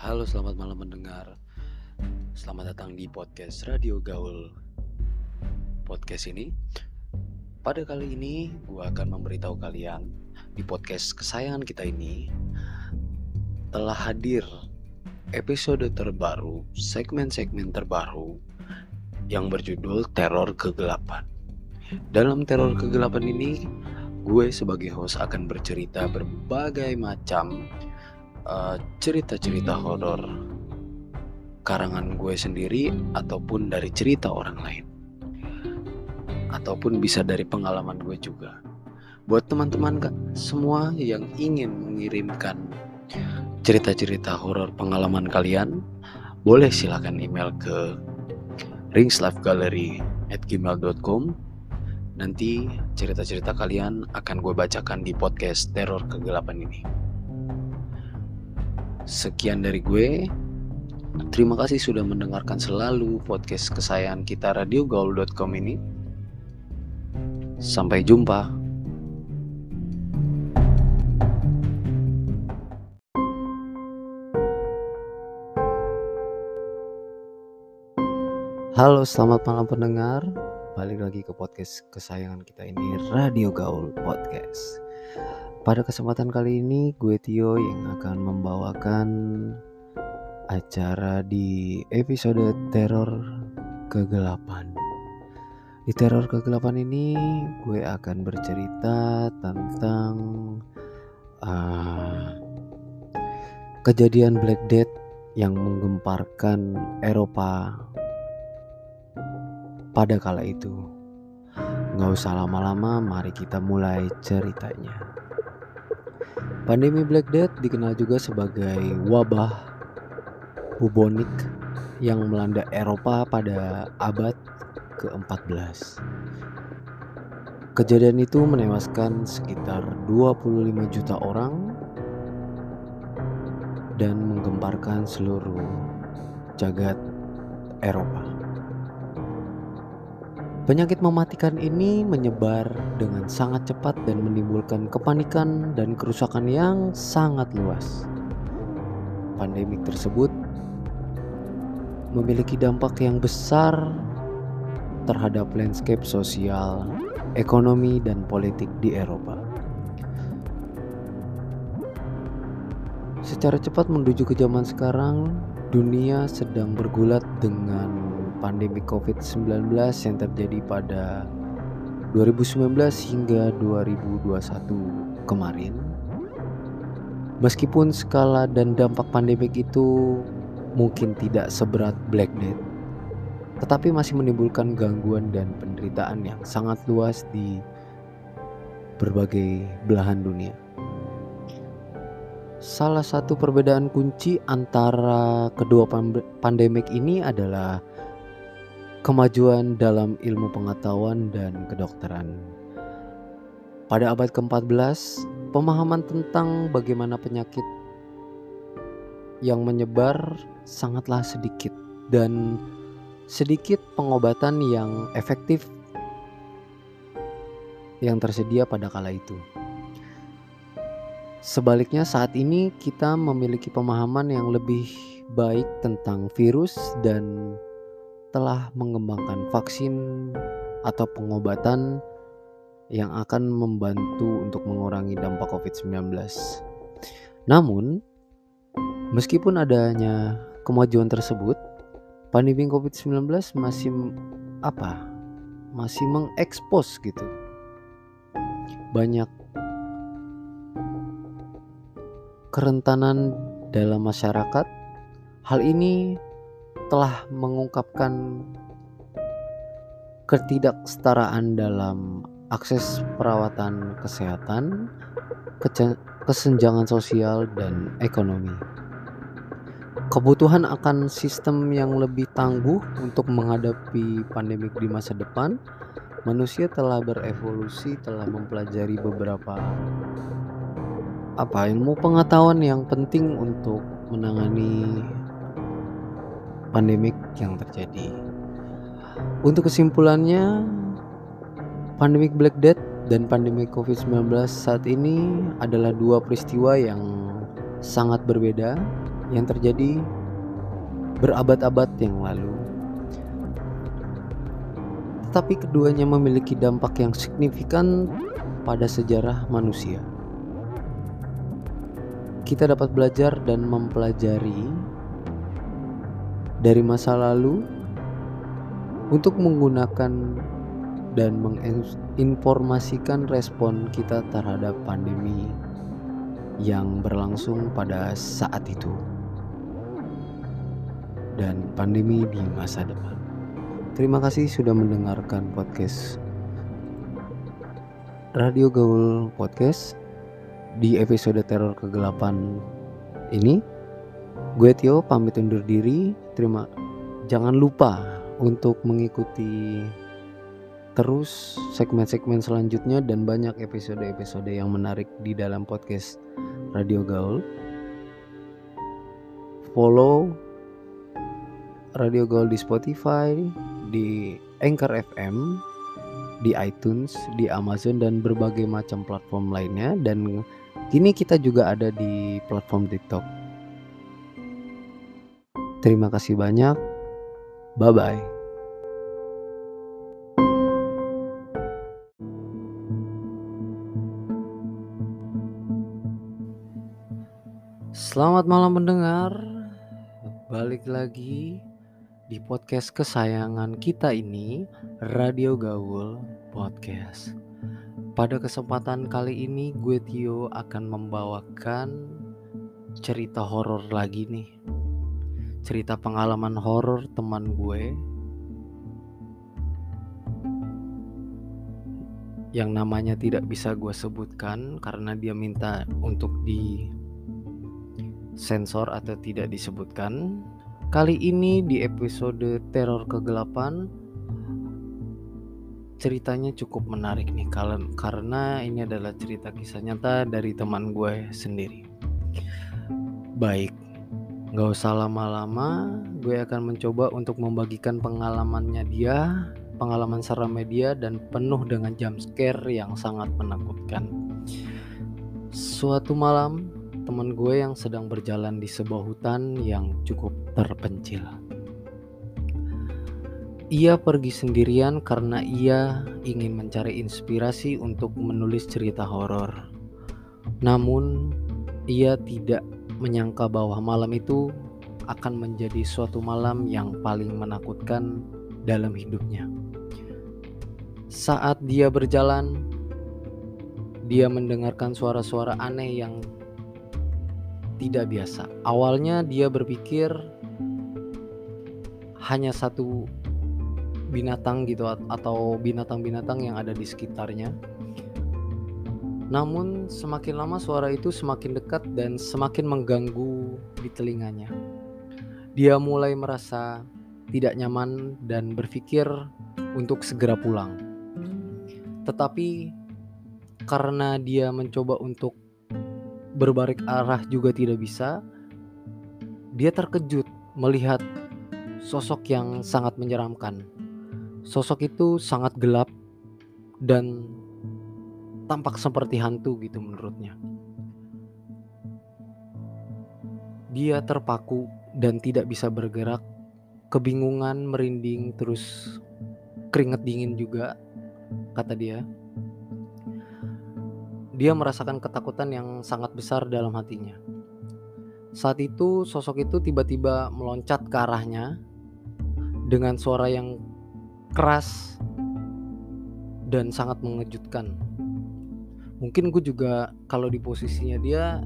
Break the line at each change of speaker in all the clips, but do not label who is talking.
Halo, selamat malam mendengar. Selamat datang di podcast Radio Gaul. Podcast ini, pada kali ini gue akan memberitahu kalian di podcast kesayangan kita ini telah hadir episode terbaru, segmen-segmen terbaru yang berjudul Teror Kegelapan. Dalam teror kegelapan ini, gue sebagai host akan bercerita berbagai macam eh, cerita-cerita horor karangan gue sendiri ataupun dari cerita orang lain. Ataupun bisa dari pengalaman gue juga. Buat teman-teman semua yang ingin mengirimkan cerita-cerita horor pengalaman kalian boleh silakan email ke ringslifegallery at gmail.com Nanti cerita-cerita kalian akan gue bacakan di podcast Teror Kegelapan ini. Sekian dari gue. Terima kasih sudah mendengarkan selalu podcast kesayangan kita radiogaul.com ini. Sampai jumpa. Halo, selamat malam pendengar balik lagi ke podcast kesayangan kita ini Radio Gaul Podcast. Pada kesempatan kali ini gue Tio yang akan membawakan acara di episode teror kegelapan. Di teror kegelapan ini gue akan bercerita tentang uh, kejadian Black Death yang menggemparkan Eropa pada kala itu. Nggak usah lama-lama, mari kita mulai ceritanya. Pandemi Black Death dikenal juga sebagai wabah bubonik yang melanda Eropa pada abad ke-14. Kejadian itu menewaskan sekitar 25 juta orang dan menggemparkan seluruh jagat Eropa. Penyakit mematikan ini menyebar dengan sangat cepat dan menimbulkan kepanikan dan kerusakan yang sangat luas. Pandemik tersebut memiliki dampak yang besar terhadap landscape sosial, ekonomi, dan politik di Eropa. Secara cepat menuju ke zaman sekarang, dunia sedang bergulat dengan pandemi COVID-19 yang terjadi pada 2019 hingga 2021 kemarin. Meskipun skala dan dampak pandemik itu mungkin tidak seberat Black Death, tetapi masih menimbulkan gangguan dan penderitaan yang sangat luas di berbagai belahan dunia. Salah satu perbedaan kunci antara kedua pandemik ini adalah kemajuan dalam ilmu pengetahuan dan kedokteran. Pada abad ke-14, pemahaman tentang bagaimana penyakit yang menyebar sangatlah sedikit dan sedikit pengobatan yang efektif yang tersedia pada kala itu. Sebaliknya saat ini kita memiliki pemahaman yang lebih baik tentang virus dan telah mengembangkan vaksin atau pengobatan yang akan membantu untuk mengurangi dampak COVID-19. Namun, meskipun adanya kemajuan tersebut, pandemi COVID-19 masih apa? Masih mengekspos gitu. Banyak kerentanan dalam masyarakat. Hal ini telah mengungkapkan ketidaksetaraan dalam akses perawatan kesehatan, kesenjangan sosial, dan ekonomi. Kebutuhan akan sistem yang lebih tangguh untuk menghadapi pandemik di masa depan, manusia telah berevolusi, telah mempelajari beberapa apa ilmu pengetahuan yang penting untuk menangani pandemik yang terjadi. Untuk kesimpulannya, pandemik Black Death dan pandemi COVID-19 saat ini adalah dua peristiwa yang sangat berbeda yang terjadi berabad-abad yang lalu. Tetapi keduanya memiliki dampak yang signifikan pada sejarah manusia. Kita dapat belajar dan mempelajari dari masa lalu untuk menggunakan dan menginformasikan respon kita terhadap pandemi yang berlangsung pada saat itu dan pandemi di masa depan. Terima kasih sudah mendengarkan podcast Radio Gaul Podcast di episode teror kegelapan ini. Gue Tio pamit undur diri. Terima jangan lupa untuk mengikuti terus segmen-segmen selanjutnya dan banyak episode-episode yang menarik di dalam podcast Radio Gaul. Follow Radio Gaul di Spotify, di Anchor FM, di iTunes, di Amazon dan berbagai macam platform lainnya dan kini kita juga ada di platform TikTok. Terima kasih banyak. Bye bye. Selamat malam pendengar. Balik lagi di podcast kesayangan kita ini, Radio Gaul Podcast. Pada kesempatan kali ini, gue Tio akan membawakan cerita horor lagi nih. Cerita pengalaman horor teman gue yang namanya tidak bisa gue sebutkan karena dia minta untuk di sensor atau tidak disebutkan Kali ini di episode Teror Kegelapan ceritanya cukup menarik nih karena ini adalah cerita kisah nyata dari teman gue sendiri. Baik, gak usah lama-lama, gue akan mencoba untuk membagikan pengalamannya dia, pengalaman seram media dan penuh dengan jump scare yang sangat menakutkan. Suatu malam, teman gue yang sedang berjalan di sebuah hutan yang cukup terpencil. Ia pergi sendirian karena ia ingin mencari inspirasi untuk menulis cerita horor. Namun, ia tidak menyangka bahwa malam itu akan menjadi suatu malam yang paling menakutkan dalam hidupnya. Saat dia berjalan, dia mendengarkan suara-suara aneh yang tidak biasa. Awalnya dia berpikir hanya satu binatang gitu atau binatang-binatang yang ada di sekitarnya. Namun semakin lama suara itu semakin dekat dan semakin mengganggu di telinganya. Dia mulai merasa tidak nyaman dan berpikir untuk segera pulang. Tetapi karena dia mencoba untuk berbalik arah juga tidak bisa. Dia terkejut melihat sosok yang sangat menyeramkan. Sosok itu sangat gelap dan tampak seperti hantu gitu menurutnya. Dia terpaku dan tidak bisa bergerak, kebingungan, merinding, terus keringet dingin juga, kata dia. Dia merasakan ketakutan yang sangat besar dalam hatinya. Saat itu, sosok itu tiba-tiba meloncat ke arahnya dengan suara yang keras dan sangat mengejutkan. Mungkin gue juga kalau di posisinya dia,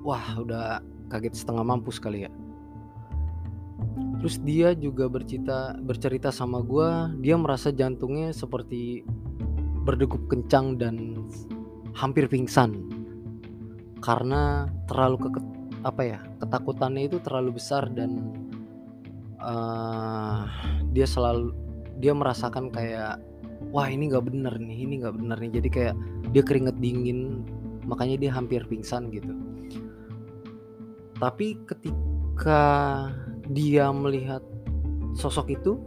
wah udah kaget setengah mampu sekali ya. Terus dia juga bercerita bercerita sama gue, dia merasa jantungnya seperti berdegup kencang dan hampir pingsan karena terlalu ke apa ya ketakutannya itu terlalu besar dan uh, dia selalu dia merasakan kayak wah ini nggak bener nih ini nggak bener nih. Jadi kayak dia keringet dingin makanya dia hampir pingsan gitu. Tapi ketika dia melihat sosok itu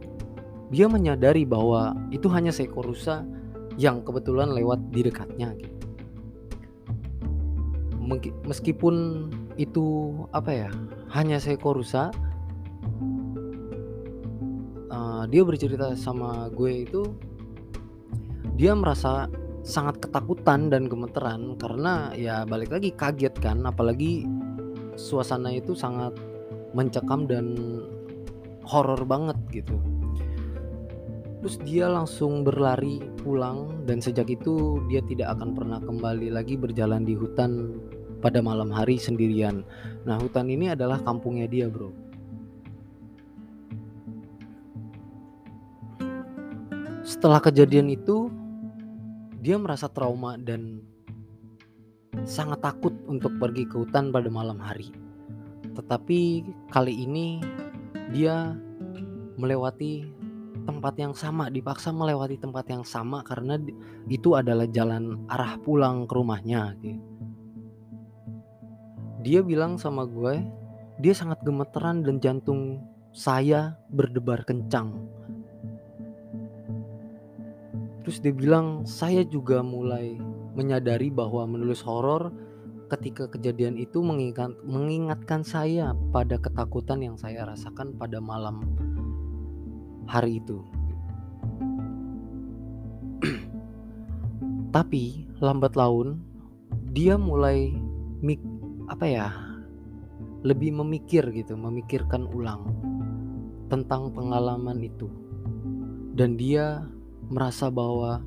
dia menyadari bahwa itu hanya seekor rusa yang kebetulan lewat di dekatnya gitu. Meskipun itu apa ya hanya seekor rusa uh, dia bercerita sama gue itu dia merasa sangat ketakutan dan gemeteran karena ya balik lagi kaget kan apalagi suasana itu sangat mencekam dan horor banget gitu. Terus dia langsung berlari pulang dan sejak itu dia tidak akan pernah kembali lagi berjalan di hutan pada malam hari sendirian. Nah hutan ini adalah kampungnya dia bro. Setelah kejadian itu dia merasa trauma dan sangat takut untuk pergi ke hutan pada malam hari. Tetapi kali ini dia melewati tempat yang sama, dipaksa melewati tempat yang sama karena itu adalah jalan arah pulang ke rumahnya. Dia bilang sama gue, dia sangat gemeteran dan jantung saya berdebar kencang Terus dia bilang, saya juga mulai menyadari bahwa menulis horor ketika kejadian itu mengingat, mengingatkan saya pada ketakutan yang saya rasakan pada malam hari itu. Tapi lambat laun dia mulai mik apa ya? lebih memikir gitu, memikirkan ulang tentang pengalaman itu. Dan dia merasa bahwa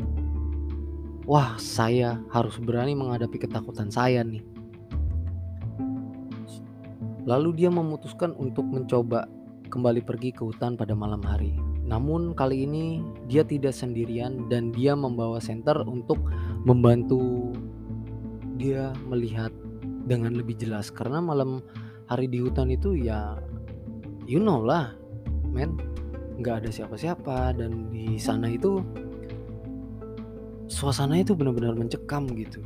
wah saya harus berani menghadapi ketakutan saya nih. Lalu dia memutuskan untuk mencoba kembali pergi ke hutan pada malam hari. Namun kali ini dia tidak sendirian dan dia membawa senter untuk membantu dia melihat dengan lebih jelas karena malam hari di hutan itu ya you know lah men nggak ada siapa-siapa dan di sana itu suasana itu benar-benar mencekam gitu.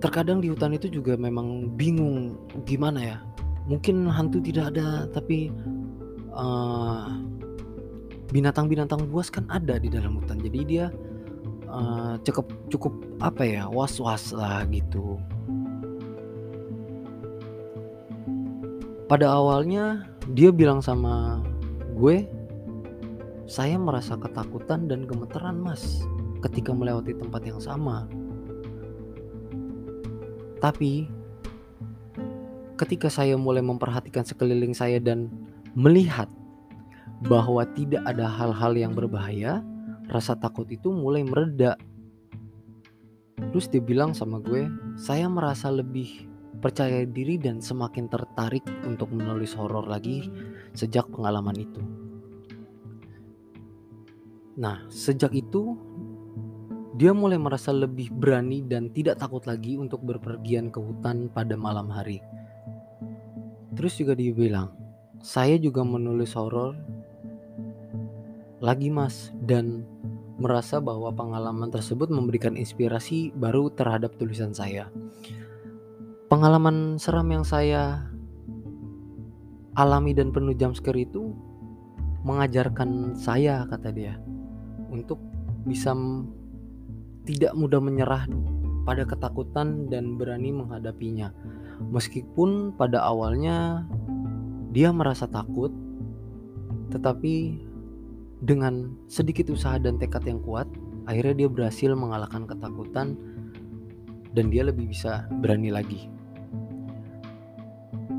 Terkadang di hutan itu juga memang bingung gimana ya. Mungkin hantu tidak ada tapi uh, binatang-binatang buas kan ada di dalam hutan. Jadi dia uh, cukup cukup apa ya was-was lah gitu. Pada awalnya dia bilang sama gue saya merasa ketakutan dan gemeteran mas ketika melewati tempat yang sama tapi ketika saya mulai memperhatikan sekeliling saya dan melihat bahwa tidak ada hal-hal yang berbahaya, rasa takut itu mulai mereda. Terus dia bilang sama gue, saya merasa lebih percaya diri dan semakin tertarik untuk menulis horor lagi sejak pengalaman itu. Nah, sejak itu dia mulai merasa lebih berani dan tidak takut lagi untuk berpergian ke hutan pada malam hari. Terus juga dia bilang, "Saya juga menulis horor lagi, Mas, dan merasa bahwa pengalaman tersebut memberikan inspirasi baru terhadap tulisan saya." Pengalaman seram yang saya alami dan penuh jumpscare itu mengajarkan saya kata dia untuk bisa tidak mudah menyerah pada ketakutan dan berani menghadapinya. Meskipun pada awalnya dia merasa takut, tetapi dengan sedikit usaha dan tekad yang kuat, akhirnya dia berhasil mengalahkan ketakutan dan dia lebih bisa berani lagi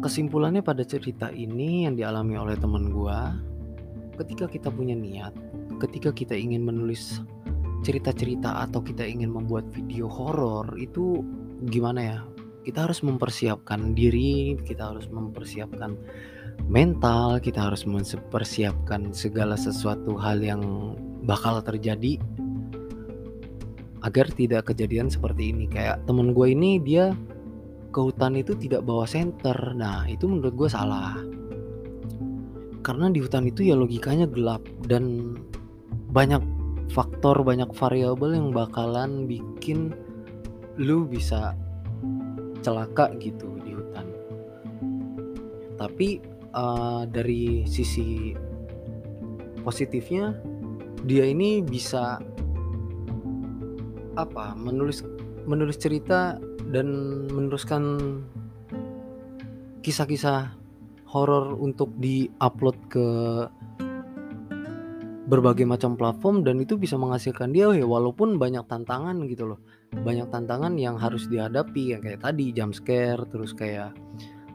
kesimpulannya pada cerita ini yang dialami oleh teman gue ketika kita punya niat ketika kita ingin menulis cerita-cerita atau kita ingin membuat video horor itu gimana ya? Kita harus mempersiapkan diri kita harus mempersiapkan mental kita harus mempersiapkan segala sesuatu hal yang bakal terjadi agar tidak kejadian seperti ini. Kayak temen gue ini dia ke hutan itu tidak bawa senter. Nah, itu menurut gue salah. Karena di hutan itu ya logikanya gelap dan banyak faktor, banyak variabel yang bakalan bikin lu bisa celaka gitu di hutan. Tapi uh, dari sisi positifnya dia ini bisa apa menulis menulis cerita dan meneruskan kisah-kisah horor untuk di-upload ke berbagai macam platform dan itu bisa menghasilkan dia ya walaupun banyak tantangan gitu loh. Banyak tantangan yang harus dihadapi yang kayak tadi jump scare terus kayak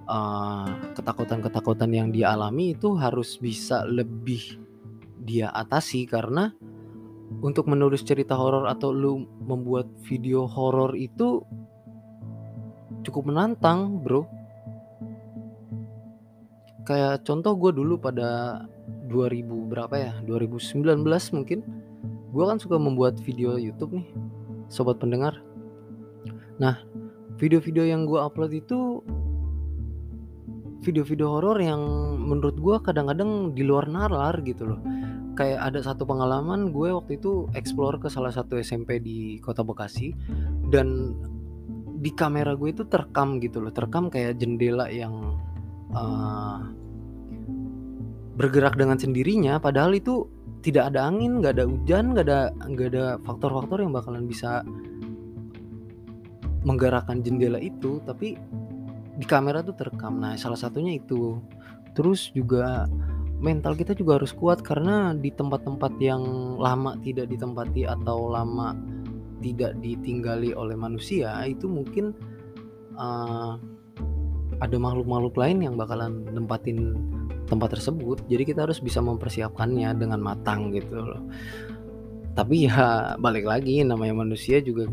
uh, ketakutan-ketakutan yang dia alami itu harus bisa lebih dia atasi karena untuk menulis cerita horor atau lu membuat video horor itu cukup menantang bro. Kayak contoh gue dulu pada 2000 berapa ya? 2019 mungkin. Gue kan suka membuat video YouTube nih sobat pendengar. Nah video-video yang gue upload itu video-video horor yang menurut gue kadang-kadang di luar nalar gitu loh. Kayak ada satu pengalaman gue waktu itu explore ke salah satu SMP di kota Bekasi dan di kamera gue itu terekam gitu loh. Terekam kayak jendela yang uh, bergerak dengan sendirinya padahal itu tidak ada angin nggak ada hujan nggak ada nggak ada faktor-faktor yang bakalan bisa menggerakkan jendela itu. Tapi di kamera tuh terekam. Nah salah satunya itu. Terus juga mental kita juga harus kuat karena di tempat-tempat yang lama tidak ditempati atau lama tidak ditinggali oleh manusia itu mungkin uh, ada makhluk-makhluk lain yang bakalan nempatin tempat tersebut. Jadi kita harus bisa mempersiapkannya dengan matang gitu loh. Tapi ya balik lagi namanya manusia juga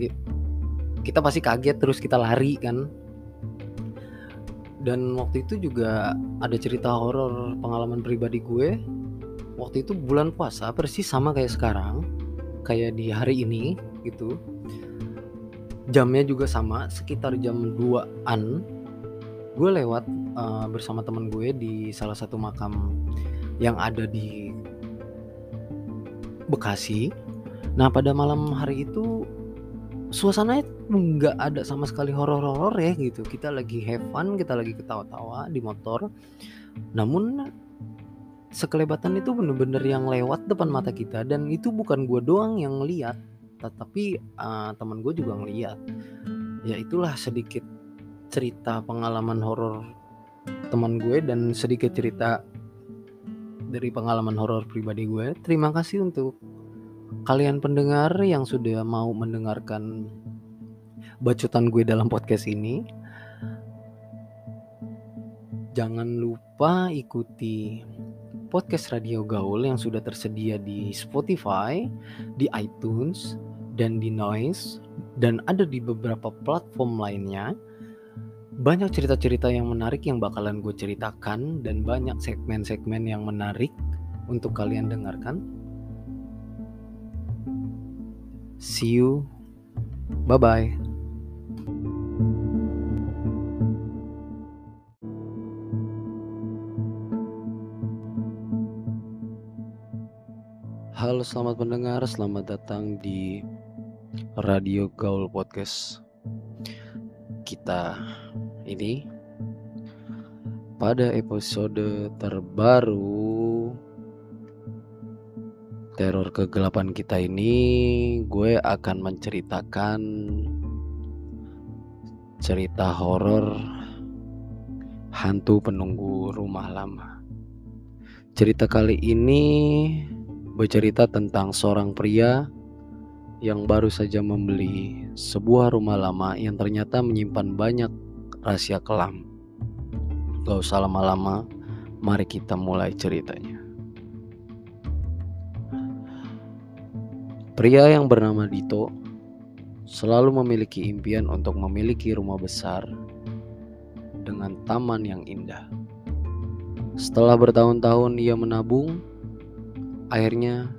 kita pasti kaget terus kita lari kan. Dan waktu itu juga ada cerita horor pengalaman pribadi gue. Waktu itu bulan puasa persis sama kayak sekarang kayak di hari ini gitu jamnya juga sama sekitar jam 2an gue lewat uh, bersama temen gue di salah satu makam yang ada di Bekasi. Nah pada malam hari itu suasananya nggak ada sama sekali horor-horor ya gitu. Kita lagi have fun, kita lagi ketawa-tawa di motor. Namun sekelebatan itu bener-bener yang lewat depan mata kita dan itu bukan gue doang yang lihat, tetapi uh, teman gue juga ngeliat. Ya itulah sedikit cerita pengalaman horor teman gue dan sedikit cerita dari pengalaman horor pribadi gue. Terima kasih untuk kalian pendengar yang sudah mau mendengarkan bacotan gue dalam podcast ini. Jangan lupa ikuti podcast Radio Gaul yang sudah tersedia di Spotify, di iTunes, dan di Noise, dan ada di beberapa platform lainnya banyak cerita-cerita yang menarik yang bakalan gue ceritakan dan banyak segmen-segmen yang menarik untuk kalian dengarkan. See you. Bye bye. Halo selamat pendengar, selamat datang di Radio Gaul Podcast kita ini pada episode terbaru teror kegelapan kita ini gue akan menceritakan cerita horor hantu penunggu rumah lama. Cerita kali ini bercerita tentang seorang pria yang baru saja membeli sebuah rumah lama yang ternyata menyimpan banyak rahasia kelam. Gak usah lama-lama, mari kita mulai ceritanya. Pria yang bernama Dito selalu memiliki impian untuk memiliki rumah besar dengan taman yang indah. Setelah bertahun-tahun ia menabung, akhirnya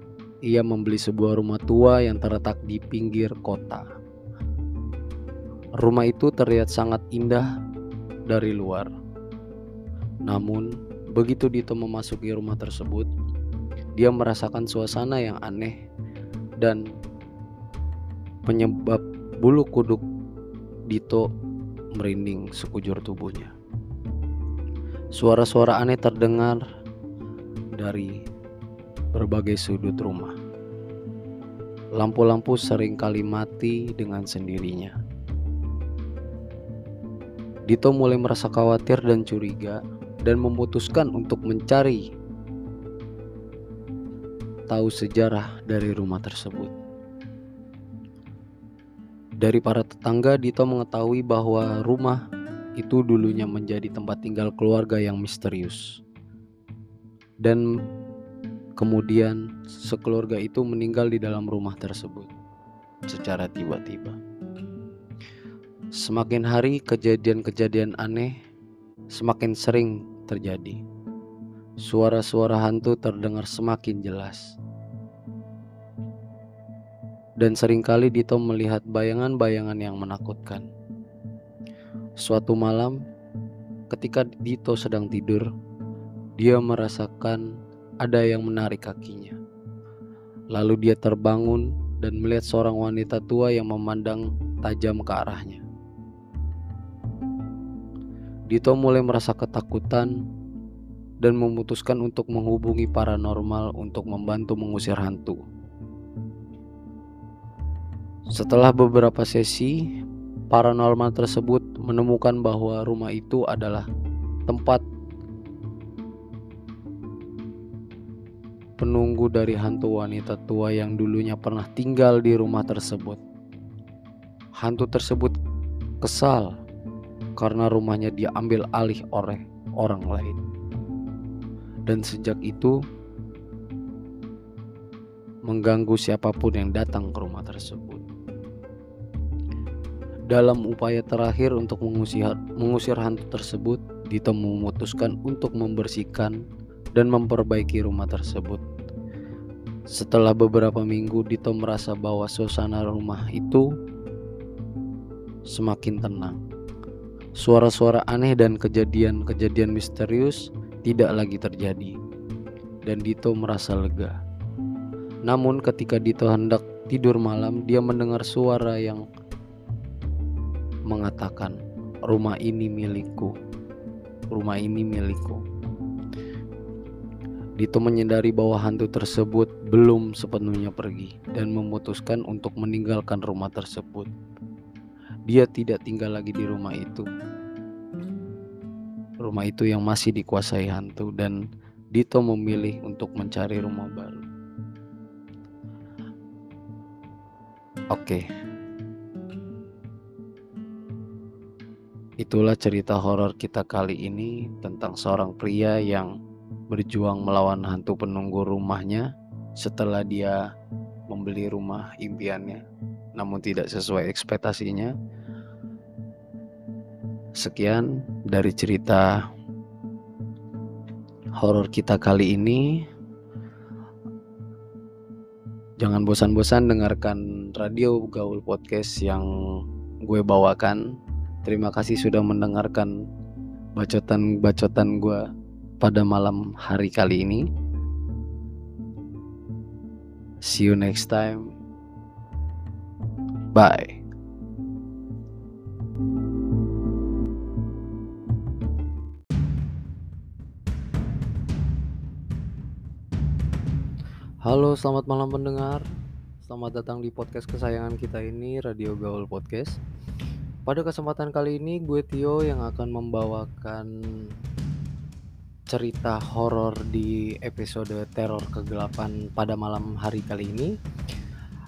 ia membeli sebuah rumah tua yang terletak di pinggir kota. Rumah itu terlihat sangat indah dari luar. Namun, begitu Dito memasuki rumah tersebut, dia merasakan suasana yang aneh dan penyebab bulu kuduk Dito merinding sekujur tubuhnya. Suara-suara aneh terdengar dari berbagai sudut rumah. lampu-lampu sering kali mati dengan sendirinya. Dito mulai merasa khawatir dan curiga dan memutuskan untuk mencari tahu sejarah dari rumah tersebut. Dari para tetangga, Dito mengetahui bahwa rumah itu dulunya menjadi tempat tinggal keluarga yang misterius. Dan kemudian sekeluarga itu meninggal di dalam rumah tersebut secara tiba-tiba. Semakin hari kejadian-kejadian aneh semakin sering terjadi. Suara-suara hantu terdengar semakin jelas. Dan sering kali Dito melihat bayangan-bayangan yang menakutkan. Suatu malam, ketika Dito sedang tidur, dia merasakan ada yang menarik kakinya. Lalu dia terbangun dan melihat seorang wanita tua yang memandang tajam ke arahnya. Dito mulai merasa ketakutan dan memutuskan untuk menghubungi paranormal untuk membantu mengusir hantu. Setelah beberapa sesi, paranormal tersebut menemukan bahwa rumah itu adalah tempat penunggu dari hantu wanita tua yang dulunya pernah tinggal di rumah tersebut. Hantu tersebut kesal karena rumahnya diambil alih oleh orang lain. Dan sejak itu mengganggu siapa pun yang datang ke rumah tersebut. Dalam upaya terakhir untuk mengusir, mengusir hantu tersebut, Dito memutuskan untuk membersihkan dan memperbaiki rumah tersebut. Setelah beberapa minggu, Dito merasa bahwa suasana rumah itu semakin tenang. Suara-suara aneh dan kejadian-kejadian misterius tidak lagi terjadi, dan Dito merasa lega. Namun, ketika Dito hendak tidur malam, dia mendengar suara yang mengatakan, "Rumah ini milikku. Rumah ini milikku." Dito menyadari bahwa hantu tersebut belum sepenuhnya pergi dan memutuskan untuk meninggalkan rumah tersebut. Dia tidak tinggal lagi di rumah itu. Rumah itu yang masih dikuasai hantu dan Dito memilih untuk mencari rumah baru. Oke. Itulah cerita horor kita kali ini tentang seorang pria yang berjuang melawan hantu penunggu rumahnya setelah dia membeli rumah impiannya namun tidak sesuai ekspektasinya. Sekian dari cerita horor kita kali ini. Jangan bosan-bosan dengarkan radio Gaul Podcast yang gue bawakan Terima kasih sudah mendengarkan bacotan-bacotan gue pada malam hari kali ini. See you next time. Bye. Halo, selamat malam pendengar. Selamat datang di podcast kesayangan kita ini, Radio Gaul Podcast. Pada kesempatan kali ini gue Tio yang akan membawakan cerita horor di episode teror kegelapan pada malam hari kali ini.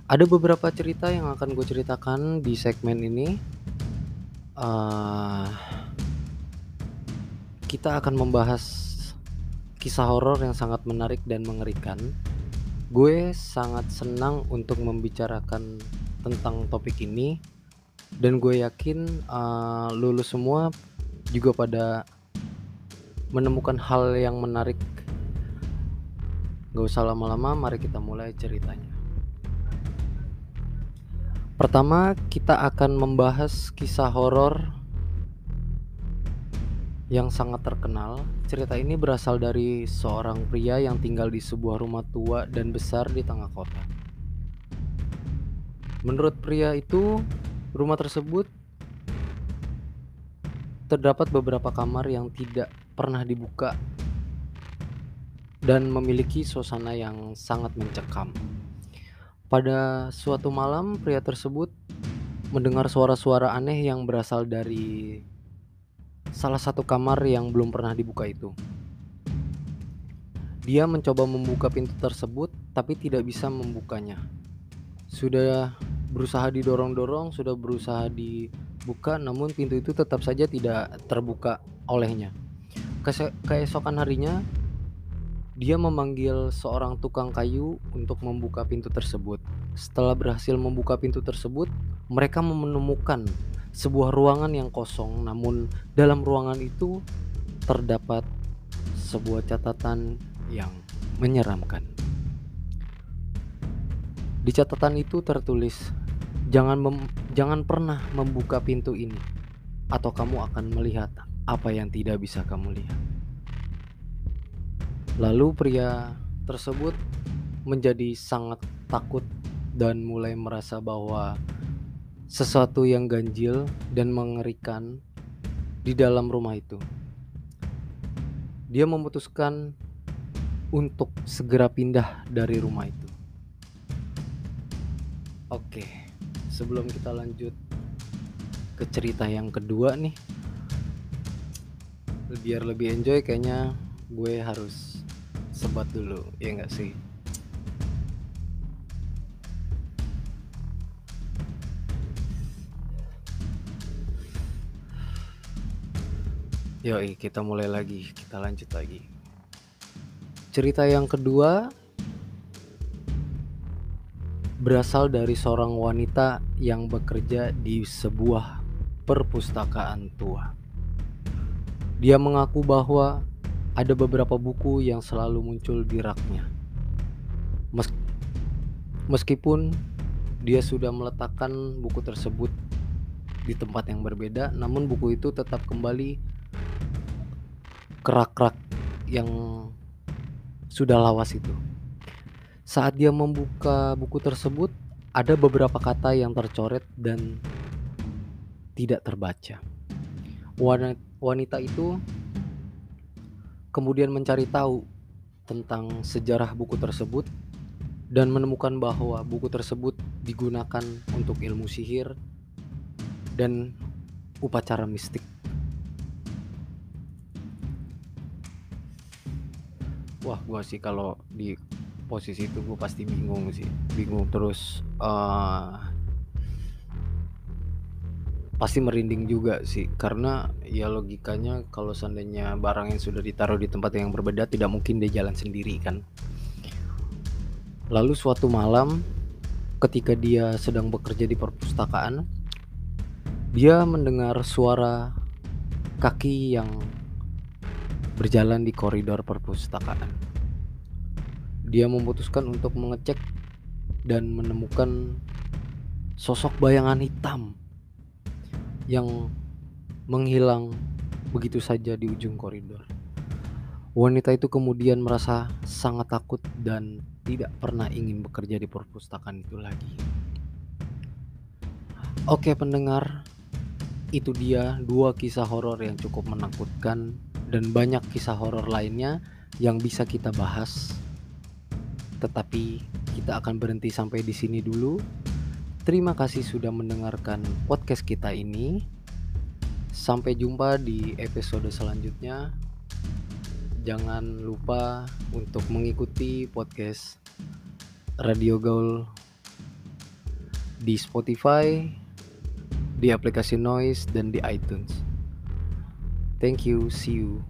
Ada beberapa cerita yang akan gue ceritakan di segmen ini. Uh, kita akan membahas kisah horor yang sangat menarik dan mengerikan. Gue sangat senang untuk membicarakan tentang topik ini dan gue yakin uh, lulus semua juga pada menemukan hal yang menarik. Gak usah lama-lama mari kita mulai ceritanya. Pertama kita akan membahas kisah horor yang sangat terkenal. Cerita ini berasal dari seorang pria yang tinggal di sebuah rumah tua dan besar di tengah kota. Menurut pria itu Rumah tersebut terdapat beberapa kamar yang tidak pernah dibuka dan memiliki suasana yang sangat mencekam. Pada suatu malam, pria tersebut mendengar suara-suara aneh yang berasal dari salah satu kamar yang belum pernah dibuka itu. Dia mencoba membuka pintu tersebut, tapi tidak bisa membukanya. Sudah berusaha didorong-dorong, sudah berusaha dibuka, namun pintu itu tetap saja tidak terbuka olehnya. Keesokan harinya, dia memanggil seorang tukang kayu untuk membuka pintu tersebut. Setelah berhasil membuka pintu tersebut, mereka menemukan sebuah ruangan yang kosong, namun dalam ruangan itu terdapat sebuah catatan yang menyeramkan. Di catatan itu tertulis, "Jangan mem jangan pernah membuka pintu ini, atau kamu akan melihat apa yang tidak bisa kamu lihat." Lalu pria tersebut menjadi sangat takut dan mulai merasa bahwa sesuatu yang ganjil dan mengerikan di dalam rumah itu. Dia memutuskan untuk segera pindah dari rumah itu. Oke, sebelum kita lanjut ke cerita yang kedua nih, biar lebih enjoy kayaknya gue harus sebat dulu ya enggak sih Yoi, kita mulai lagi, kita lanjut lagi. Cerita yang kedua berasal dari seorang wanita yang bekerja di sebuah perpustakaan tua. Dia mengaku bahwa ada beberapa buku yang selalu muncul di raknya. Mes meskipun dia sudah meletakkan buku tersebut di tempat yang berbeda, namun buku itu tetap kembali ke rak-rak yang sudah lawas itu. Saat dia membuka buku tersebut, ada beberapa kata yang tercoret dan tidak terbaca. Wanita itu kemudian mencari tahu tentang sejarah buku tersebut dan menemukan bahwa buku tersebut digunakan untuk ilmu sihir dan upacara mistik. Wah, gua sih kalau di posisi itu gue pasti bingung sih, bingung terus uh, pasti merinding juga sih. Karena ya logikanya kalau seandainya barang yang sudah ditaruh di tempat yang berbeda tidak mungkin dia jalan sendiri kan? Lalu suatu malam ketika dia sedang bekerja di perpustakaan dia mendengar suara kaki yang berjalan di koridor perpustakaan. Dia memutuskan untuk mengecek dan menemukan sosok bayangan hitam yang menghilang begitu saja di ujung koridor. Wanita itu kemudian merasa sangat takut dan tidak pernah ingin bekerja di perpustakaan itu lagi. Oke pendengar, itu dia dua kisah horor yang cukup menakutkan dan banyak kisah horor lainnya yang bisa kita bahas. Tetapi kita akan berhenti sampai di sini dulu. Terima kasih sudah mendengarkan podcast kita ini. Sampai jumpa di episode selanjutnya. Jangan lupa untuk mengikuti podcast Radio Gaul di Spotify, di aplikasi Noise, dan di iTunes. Thank you, see you.